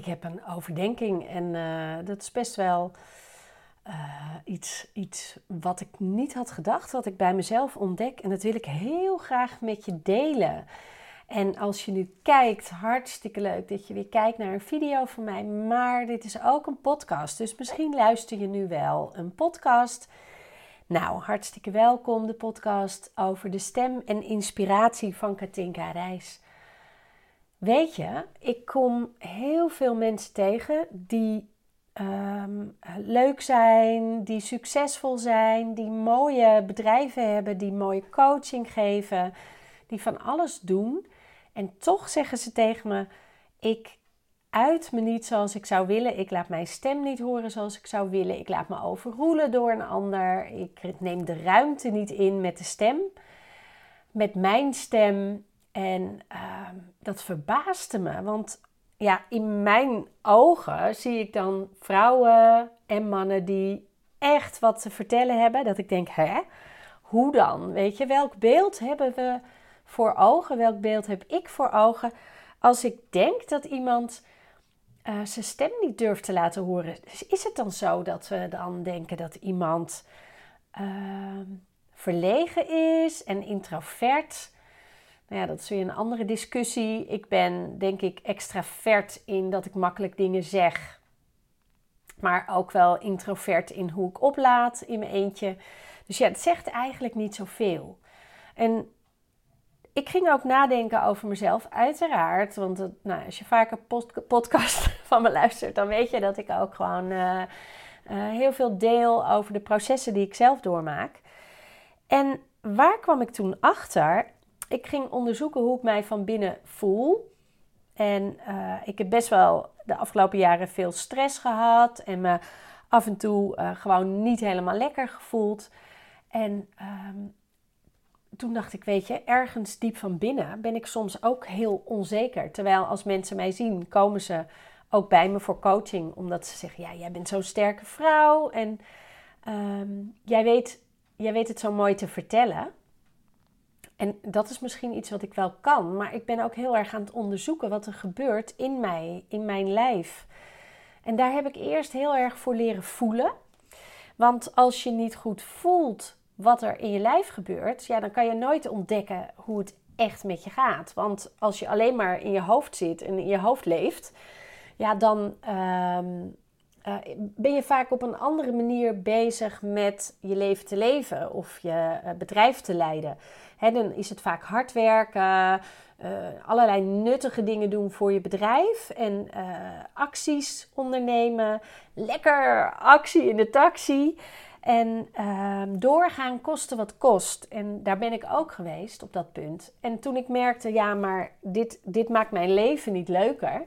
ik heb een overdenking en uh, dat is best wel uh, iets, iets wat ik niet had gedacht, wat ik bij mezelf ontdek. En dat wil ik heel graag met je delen. En als je nu kijkt, hartstikke leuk dat je weer kijkt naar een video van mij. Maar dit is ook een podcast. Dus misschien luister je nu wel een podcast. Nou, hartstikke welkom. De podcast over de stem en inspiratie van Katinka Reis. Weet je, ik kom heel veel mensen tegen die Ehm, leuk zijn, die succesvol zijn, die mooie bedrijven hebben, die mooie coaching geven, die van alles doen. En toch zeggen ze tegen me: Ik uit me niet zoals ik zou willen. Ik laat mijn stem niet horen zoals ik zou willen. Ik laat me overroelen door een ander. Ik neem de ruimte niet in met de stem, met mijn stem. En uh, dat verbaasde me, want ja, in mijn ogen zie ik dan vrouwen en mannen die echt wat te vertellen hebben. Dat ik denk, hè? Hoe dan? Weet je, welk beeld hebben we voor ogen? Welk beeld heb ik voor ogen? Als ik denk dat iemand uh, zijn stem niet durft te laten horen, is het dan zo dat we dan denken dat iemand uh, verlegen is en introvert? Nou ja, dat is weer een andere discussie. Ik ben denk ik extravert in dat ik makkelijk dingen zeg. Maar ook wel introvert in hoe ik oplaat in mijn eentje. Dus ja, het zegt eigenlijk niet zoveel. En ik ging ook nadenken over mezelf, uiteraard. Want nou, als je vaker podcast van me luistert, dan weet je dat ik ook gewoon uh, uh, heel veel deel over de processen die ik zelf doormaak. En waar kwam ik toen achter? Ik ging onderzoeken hoe ik mij van binnen voel. En uh, ik heb best wel de afgelopen jaren veel stress gehad en me af en toe uh, gewoon niet helemaal lekker gevoeld. En um, toen dacht ik, weet je, ergens diep van binnen ben ik soms ook heel onzeker. Terwijl als mensen mij zien, komen ze ook bij me voor coaching, omdat ze zeggen, ja, jij bent zo'n sterke vrouw en um, jij, weet, jij weet het zo mooi te vertellen. En dat is misschien iets wat ik wel kan, maar ik ben ook heel erg aan het onderzoeken wat er gebeurt in mij, in mijn lijf. En daar heb ik eerst heel erg voor leren voelen. Want als je niet goed voelt wat er in je lijf gebeurt, ja, dan kan je nooit ontdekken hoe het echt met je gaat. Want als je alleen maar in je hoofd zit en in je hoofd leeft, ja, dan ehm, eh, ben je vaak op een andere manier bezig met je leven te leven of je uh, bedrijf te leiden. Dan is het vaak hard werken, uh, allerlei nuttige dingen doen voor je bedrijf en acties ondernemen. Lekker actie in de taxi. En ehm, doorgaan kosten wat kost. En daar ben ik ook geweest op dat punt. En toen ik merkte, ja, maar dit, dit maakt mijn leven niet leuker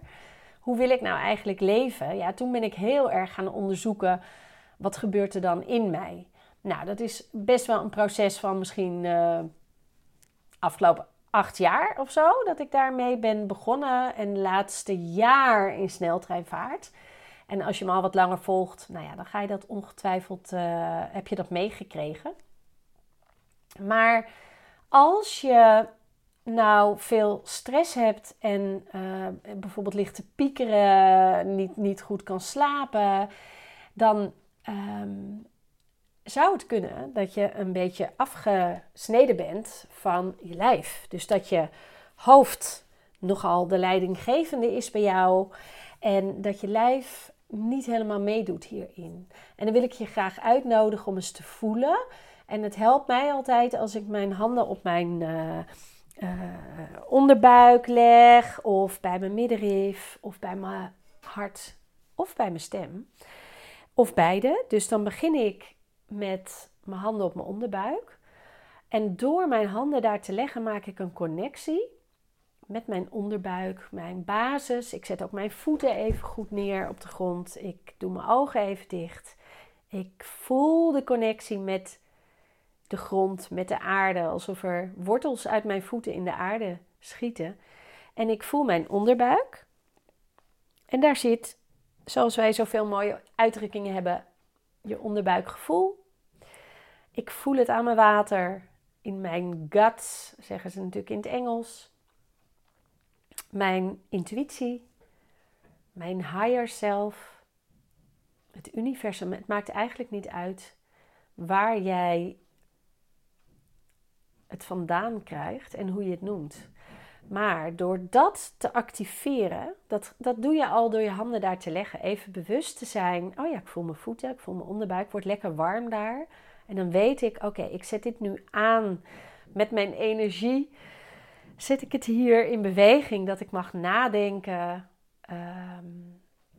hoe wil ik nou eigenlijk leven? Ja, toen ben ik heel erg gaan onderzoeken wat gebeurt er dan in mij. Nou, dat is best wel een proces van misschien uh, afgelopen acht jaar of zo dat ik daarmee ben begonnen. En laatste jaar in sneltreinvaart. En als je me al wat langer volgt, nou ja, dan ga je dat ongetwijfeld, uh, heb je dat meegekregen. Maar als je nou veel stress hebt en uh, bijvoorbeeld ligt te piekeren, niet, niet goed kan slapen, dan um, zou het kunnen dat je een beetje afgesneden bent van je lijf. Dus dat je hoofd nogal de leidinggevende is bij jou en dat je lijf niet helemaal meedoet hierin. En dan wil ik je graag uitnodigen om eens te voelen. En het helpt mij altijd als ik mijn handen op mijn uh, uh, onderbuik leg, of bij mijn middenrif, of bij mijn hart, of bij mijn stem. Of beide. Dus dan begin ik met mijn handen op mijn onderbuik. En door mijn handen daar te leggen, maak ik een connectie met mijn onderbuik, mijn basis. Ik zet ook mijn voeten even goed neer op de grond. Ik doe mijn ogen even dicht. Ik voel de connectie met de grond, met de aarde, alsof er wortels uit mijn voeten in de aarde schieten. En ik voel mijn onderbuik. En daar zit, zoals wij zoveel mooie uitdrukkingen hebben, je onderbuikgevoel. Ik voel het aan mijn water, in mijn guts, zeggen ze natuurlijk in het Engels. Mijn intuïtie, mijn higher self, het universum. Het maakt eigenlijk niet uit waar jij het vandaan krijgt en hoe je het noemt. Maar door dat te activeren, dat, dat doe je al door je handen daar te leggen. Even bewust te zijn. Oh ja, ik voel mijn voeten, ik voel mijn onderbuik, wordt lekker warm daar. En dan weet ik, oké, ik zet dit nu aan met mijn energie. Zet ik het hier in beweging dat ik mag nadenken ehm,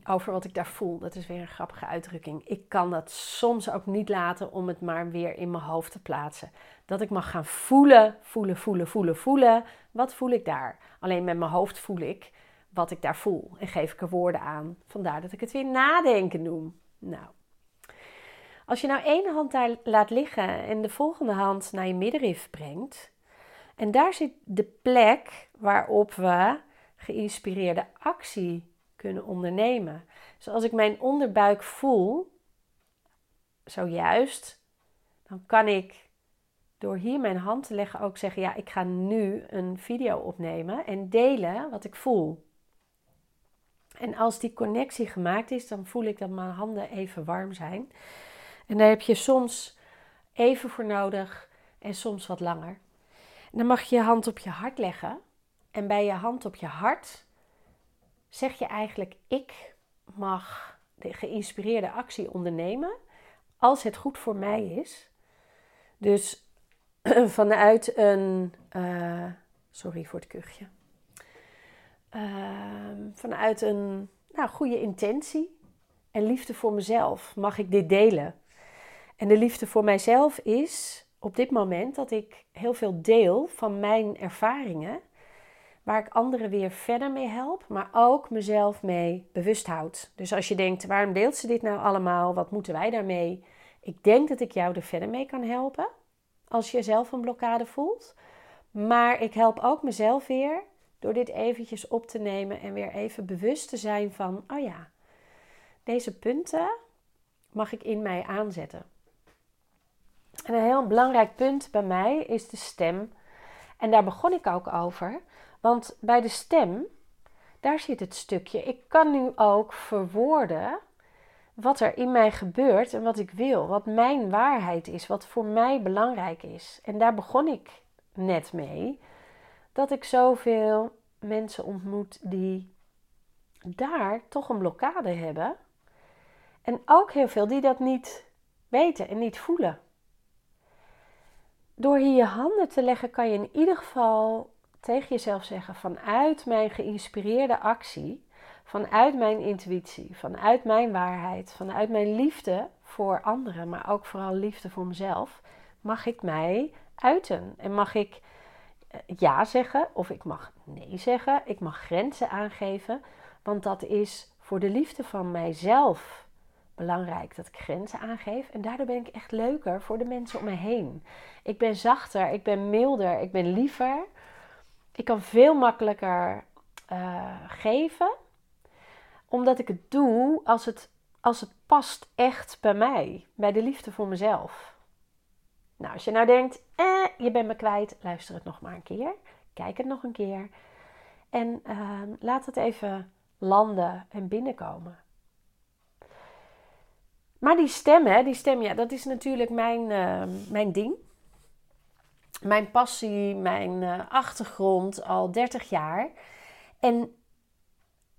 over wat ik daar voel. Dat is weer een grappige uitdrukking. Ik kan dat soms ook niet laten om het maar weer in mijn hoofd te plaatsen. Dat ik mag gaan voelen, voelen, voelen, voelen, voelen. Wat voel ik daar? Alleen met mijn hoofd voel ik wat ik daar voel en geef ik er woorden aan. Vandaar dat ik het weer nadenken noem. Nou, als je nou één hand daar laat liggen en de volgende hand naar je middenrif brengt, en daar zit de plek waarop we geïnspireerde actie kunnen ondernemen. Dus als ik mijn onderbuik voel, zojuist, dan kan ik door hier mijn hand te leggen ook zeggen: Ja, ik ga nu een video opnemen en delen wat ik voel. En als die connectie gemaakt is, dan voel ik dat mijn handen even warm zijn. En daar heb je soms even voor nodig en soms wat langer. Dan mag je je hand op je hart leggen. En bij je hand op je hart zeg je eigenlijk: Ik mag de geïnspireerde actie ondernemen als het goed voor mij is. Dus vanuit een. Uh, sorry voor het kuchje. Uh, vanuit een nou, goede intentie en liefde voor mezelf mag ik dit delen. En de liefde voor mijzelf is op dit moment dat ik heel veel deel van mijn ervaringen, waar ik anderen weer verder mee help, maar ook mezelf mee bewust houd. Dus als je denkt, waarom deelt ze dit nou allemaal? Wat moeten wij daarmee? Ik denk dat ik jou er verder mee kan helpen als je zelf een blokkade voelt. Maar ik help ook mezelf weer door dit eventjes op te nemen en weer even bewust te zijn van, oh ja, deze punten mag ik in mij aanzetten. En een heel belangrijk punt bij mij is de stem. En daar begon ik ook over. Want bij de stem, daar zit het stukje. Ik kan nu ook verwoorden wat er in mij gebeurt en wat ik wil. Wat mijn waarheid is, wat voor mij belangrijk is. En daar begon ik net mee. Dat ik zoveel mensen ontmoet die daar toch een blokkade hebben. En ook heel veel die dat niet weten en niet voelen door hier je handen te leggen kan je in ieder geval tegen jezelf zeggen: vanuit mijn geïnspireerde actie, vanuit mijn intuïtie, vanuit mijn waarheid, vanuit mijn liefde voor anderen, maar ook vooral liefde voor mezelf, mag ik mij uiten en mag ik eh, ja zeggen of ik mag nee zeggen. Ik mag grenzen aangeven, want dat is voor de liefde van mijzelf belangrijk dat ik grenzen aangeef. En daardoor ben ik echt leuker voor de mensen om me heen. Ik ben zachter, ik ben milder, ik ben liever. Ik kan veel makkelijker uh, geven, omdat ik het doe als het, als het past echt bij mij, bij de liefde voor mezelf. Nou, als je nou denkt, eh, je bent me kwijt, luister het nog maar een keer. Kijk het nog een keer. En uh, laat het even landen en binnenkomen. Maar die stem, hè, die stem, ja, dat is natuurlijk mijn, uh, mijn ding. Mijn passie, mijn uh, achtergrond al 30 jaar. En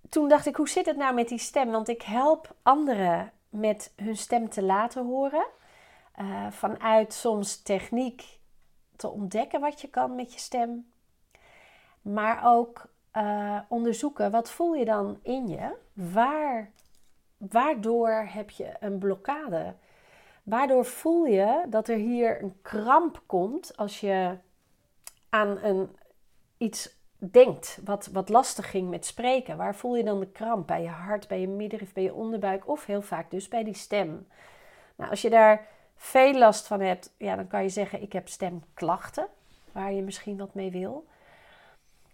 toen dacht ik, hoe zit het nou met die stem? Want ik help anderen met hun stem te laten horen. Uh, vanuit soms techniek te ontdekken wat je kan met je stem. Maar ook onderzoeken, wat voel je dan in je? Waar waardoor heb je een blokkade? Waardoor voel je dat er hier een kramp komt als je aan een, iets denkt wat, wat lastig ging met spreken? Waar voel je dan de kramp? Bij je hart, bij je middenrif, bij je onderbuik of heel vaak dus bij die stem? Nou, als je daar veel last van hebt, ja, dan kan je zeggen: Ik heb stemklachten, waar je misschien wat mee wil.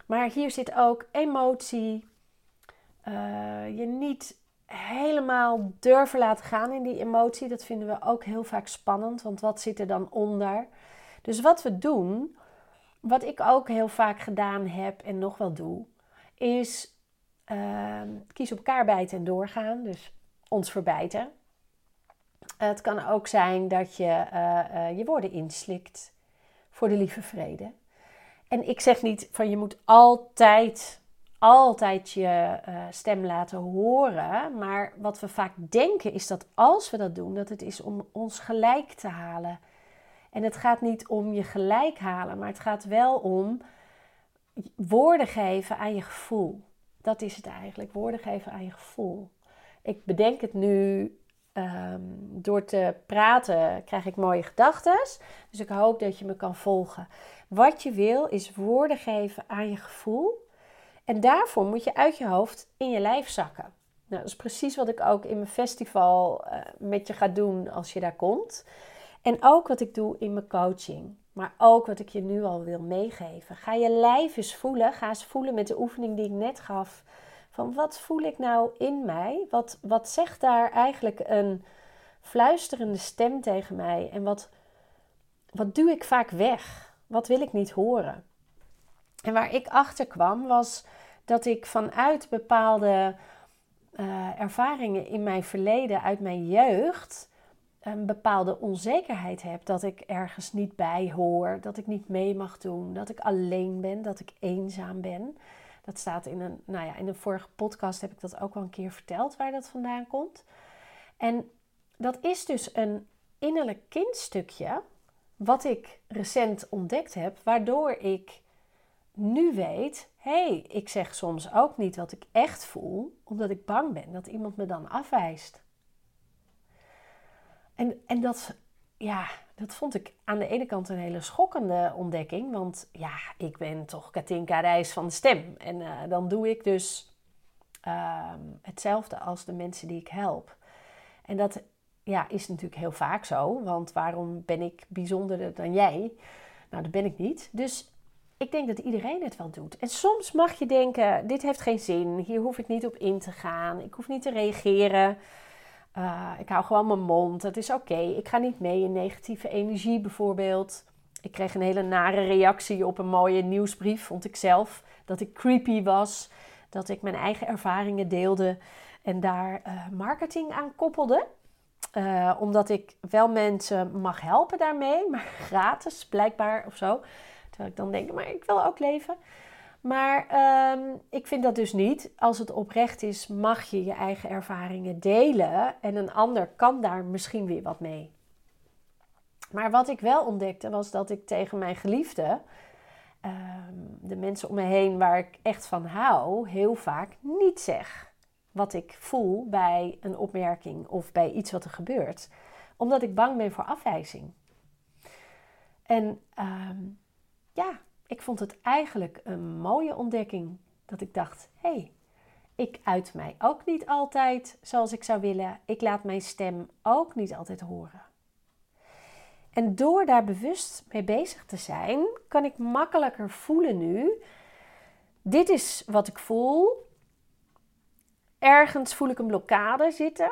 Maar hier zit ook emotie, uh, je niet helemaal durven laten gaan in die emotie. Dat vinden we ook heel vaak spannend, want wat zit er dan onder? Dus wat we doen, wat ik ook heel vaak gedaan heb en nog wel doe, is uh, kies op elkaar bijten en doorgaan. Dus ons verbijten. Het kan ook zijn dat je eh, eh, je woorden inslikt voor de lieve vrede. En ik zeg niet van je moet altijd, altijd je uh, stem laten horen. Maar wat we vaak denken is dat als we dat doen, dat het is om ons gelijk te halen. En het gaat niet om je gelijk halen, maar het gaat wel om woorden geven aan je gevoel. Dat is het eigenlijk, woorden geven aan je gevoel. Ik bedenk het nu um, door te praten, krijg ik mooie gedachten. Dus ik hoop dat je me kan volgen. Wat je wil is woorden geven aan je gevoel. En daarvoor moet je uit je hoofd in je lijf zakken. Nou, dat is precies wat ik ook in mijn festival uh, met je ga doen als je daar komt. En ook wat ik doe in mijn coaching. Maar ook wat ik je nu al wil meegeven. Ga je lijf eens voelen. Ga eens voelen met de oefening die ik net gaf. Van wat voel ik nou in mij? Wat, wat zegt daar eigenlijk een fluisterende stem tegen mij? En wat, wat duw ik vaak weg? Wat wil ik niet horen? En waar ik achter kwam was dat ik vanuit bepaalde uh, ervaringen in mijn verleden, uit mijn jeugd, een bepaalde onzekerheid heb. Dat ik ergens niet bij hoor, dat ik niet mee mag doen, dat ik alleen ben, dat ik eenzaam ben. Dat staat in een, nou ja, in een vorige podcast heb ik dat ook wel een keer verteld waar dat vandaan komt. En dat is dus een innerlijk kindstukje wat ik recent ontdekt heb, waardoor ik nu weet, hey, ik zeg soms ook niet wat ik echt voel, omdat ik bang ben dat iemand me dan afwijst. En, en dat, ja, dat vond ik aan de ene kant een hele schokkende ontdekking. Want ja, ik ben toch Katinka Reis van de stem. En uh, dan doe ik dus uh, hetzelfde als de mensen die ik help. En dat ja, is natuurlijk heel vaak zo. Want waarom ben ik bijzonderder dan jij? Nou, dat ben ik niet. Dus ik denk dat iedereen het wel doet. En soms mag je denken: dit heeft geen zin. Hier hoef ik niet op in te gaan. Ik hoef niet te reageren. Uh, ik hou gewoon mijn mond. Het is oké. Ik ga niet mee in negatieve energie bijvoorbeeld. Ik kreeg een hele nare reactie op een mooie nieuwsbrief, vond ik zelf. Dat ik creepy was. Dat ik mijn eigen ervaringen deelde en daar uh, marketing aan koppelde. Uh, omdat ik wel mensen mag helpen daarmee, maar gratis blijkbaar of zo. Terwijl ik dan denk, maar ik wil ook leven. Maar um, ik vind dat dus niet. Als het oprecht is, mag je je eigen ervaringen delen. En een ander kan daar misschien weer wat mee. Maar wat ik wel ontdekte was dat ik tegen mijn geliefde, um, de mensen om me heen waar ik echt van hou, heel vaak niet zeg wat ik voel bij een opmerking of bij iets wat er gebeurt. Omdat ik bang ben voor afwijzing. En um, ja, ik vond het eigenlijk een mooie ontdekking. Dat ik dacht, hé, hey, ik uit mij ook niet altijd zoals ik zou willen. Ik laat mijn stem ook niet altijd horen. En door daar bewust mee bezig te zijn, kan ik makkelijker voelen nu. Dit is wat ik voel. Ergens voel ik een blokkade zitten.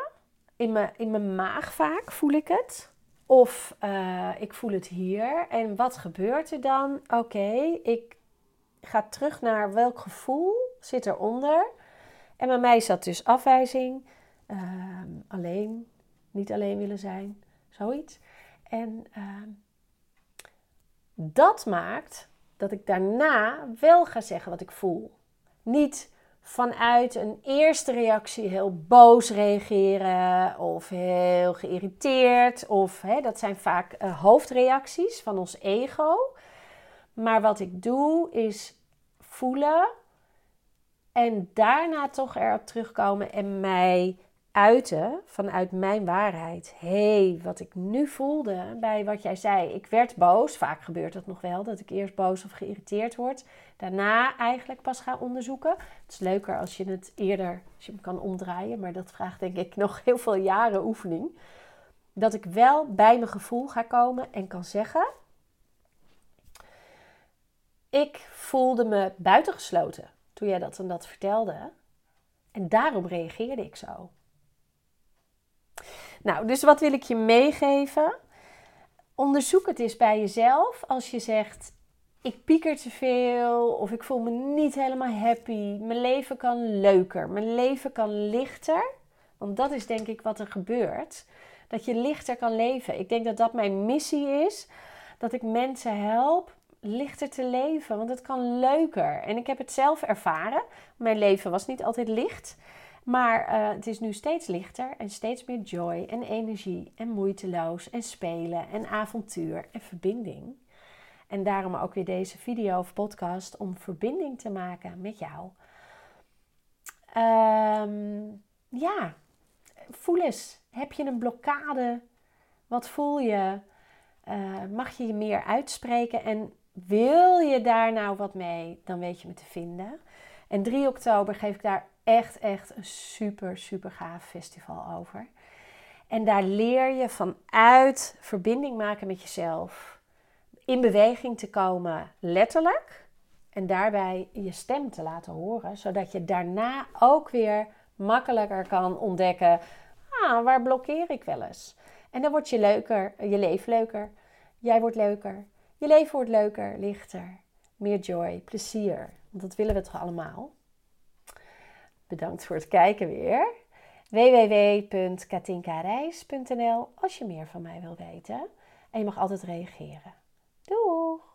In mijn, in mijn maag vaak voel ik het. Of uh, ik voel het hier. En wat gebeurt er dan? Oké, ik ga terug naar welk gevoel zit eronder. En bij mij zat dus afwijzing, uh, alleen, niet alleen willen zijn, zoiets. En uh, dat maakt dat ik daarna wel ga zeggen wat ik voel. Niet vanuit een eerste reactie heel boos reageren of heel geïrriteerd. Of hè, dat zijn vaak uh, hoofdreacties van ons ego. Maar wat ik doe is voelen en daarna toch erop terugkomen en mij uiten vanuit mijn waarheid. Hé, hey, wat ik nu voelde bij wat jij zei. Ik werd boos. Vaak gebeurt dat nog wel, dat ik eerst boos of geïrriteerd word. Daarna eigenlijk pas ga onderzoeken. Het is leuker als je het eerder als je hem kan omdraaien. Maar dat vraagt denk ik nog heel veel jaren oefening. Dat ik wel bij mijn gevoel ga komen en kan zeggen... Ik voelde me buitengesloten toen jij dat en dat vertelde. En daarom reageerde ik zo. Nou, dus wat wil ik je meegeven? Onderzoek het eens bij jezelf als je zegt: ik pieker te veel of ik voel me niet helemaal happy. Mijn leven kan leuker, mijn leven kan lichter. Want dat is denk ik wat er gebeurt. Dat je lichter kan leven. Ik denk dat dat mijn missie is. Dat ik mensen help lichter te leven. Want het kan leuker. En ik heb het zelf ervaren. Mijn leven was niet altijd licht. Maar uh, het is nu steeds lichter en steeds meer joy en energie en moeiteloos en spelen en avontuur en verbinding. En daarom ook weer deze video of podcast om verbinding te maken met jou. Um, ja, voel eens. Heb je een blokkade? Wat voel je? Uh, mag je je meer uitspreken? En wil je daar nou wat mee? Dan weet je me te vinden. En 3 oktober geef ik daar echt, echt een super, super gaaf festival over. En daar leer je vanuit verbinding maken met jezelf, in beweging te komen, letterlijk. En daarbij je stem te laten horen, zodat je daarna ook weer makkelijker kan ontdekken: ah, waar blokkeer ik wel eens? En dan wordt je leuker, je leven leuker, jij wordt leuker, je leven wordt leuker, lichter, meer joy, plezier. Want dat willen we toch allemaal? Bedankt voor het kijken weer. www.katinkareis.nl als je meer van mij wil weten. En je mag altijd reageren. Doeg!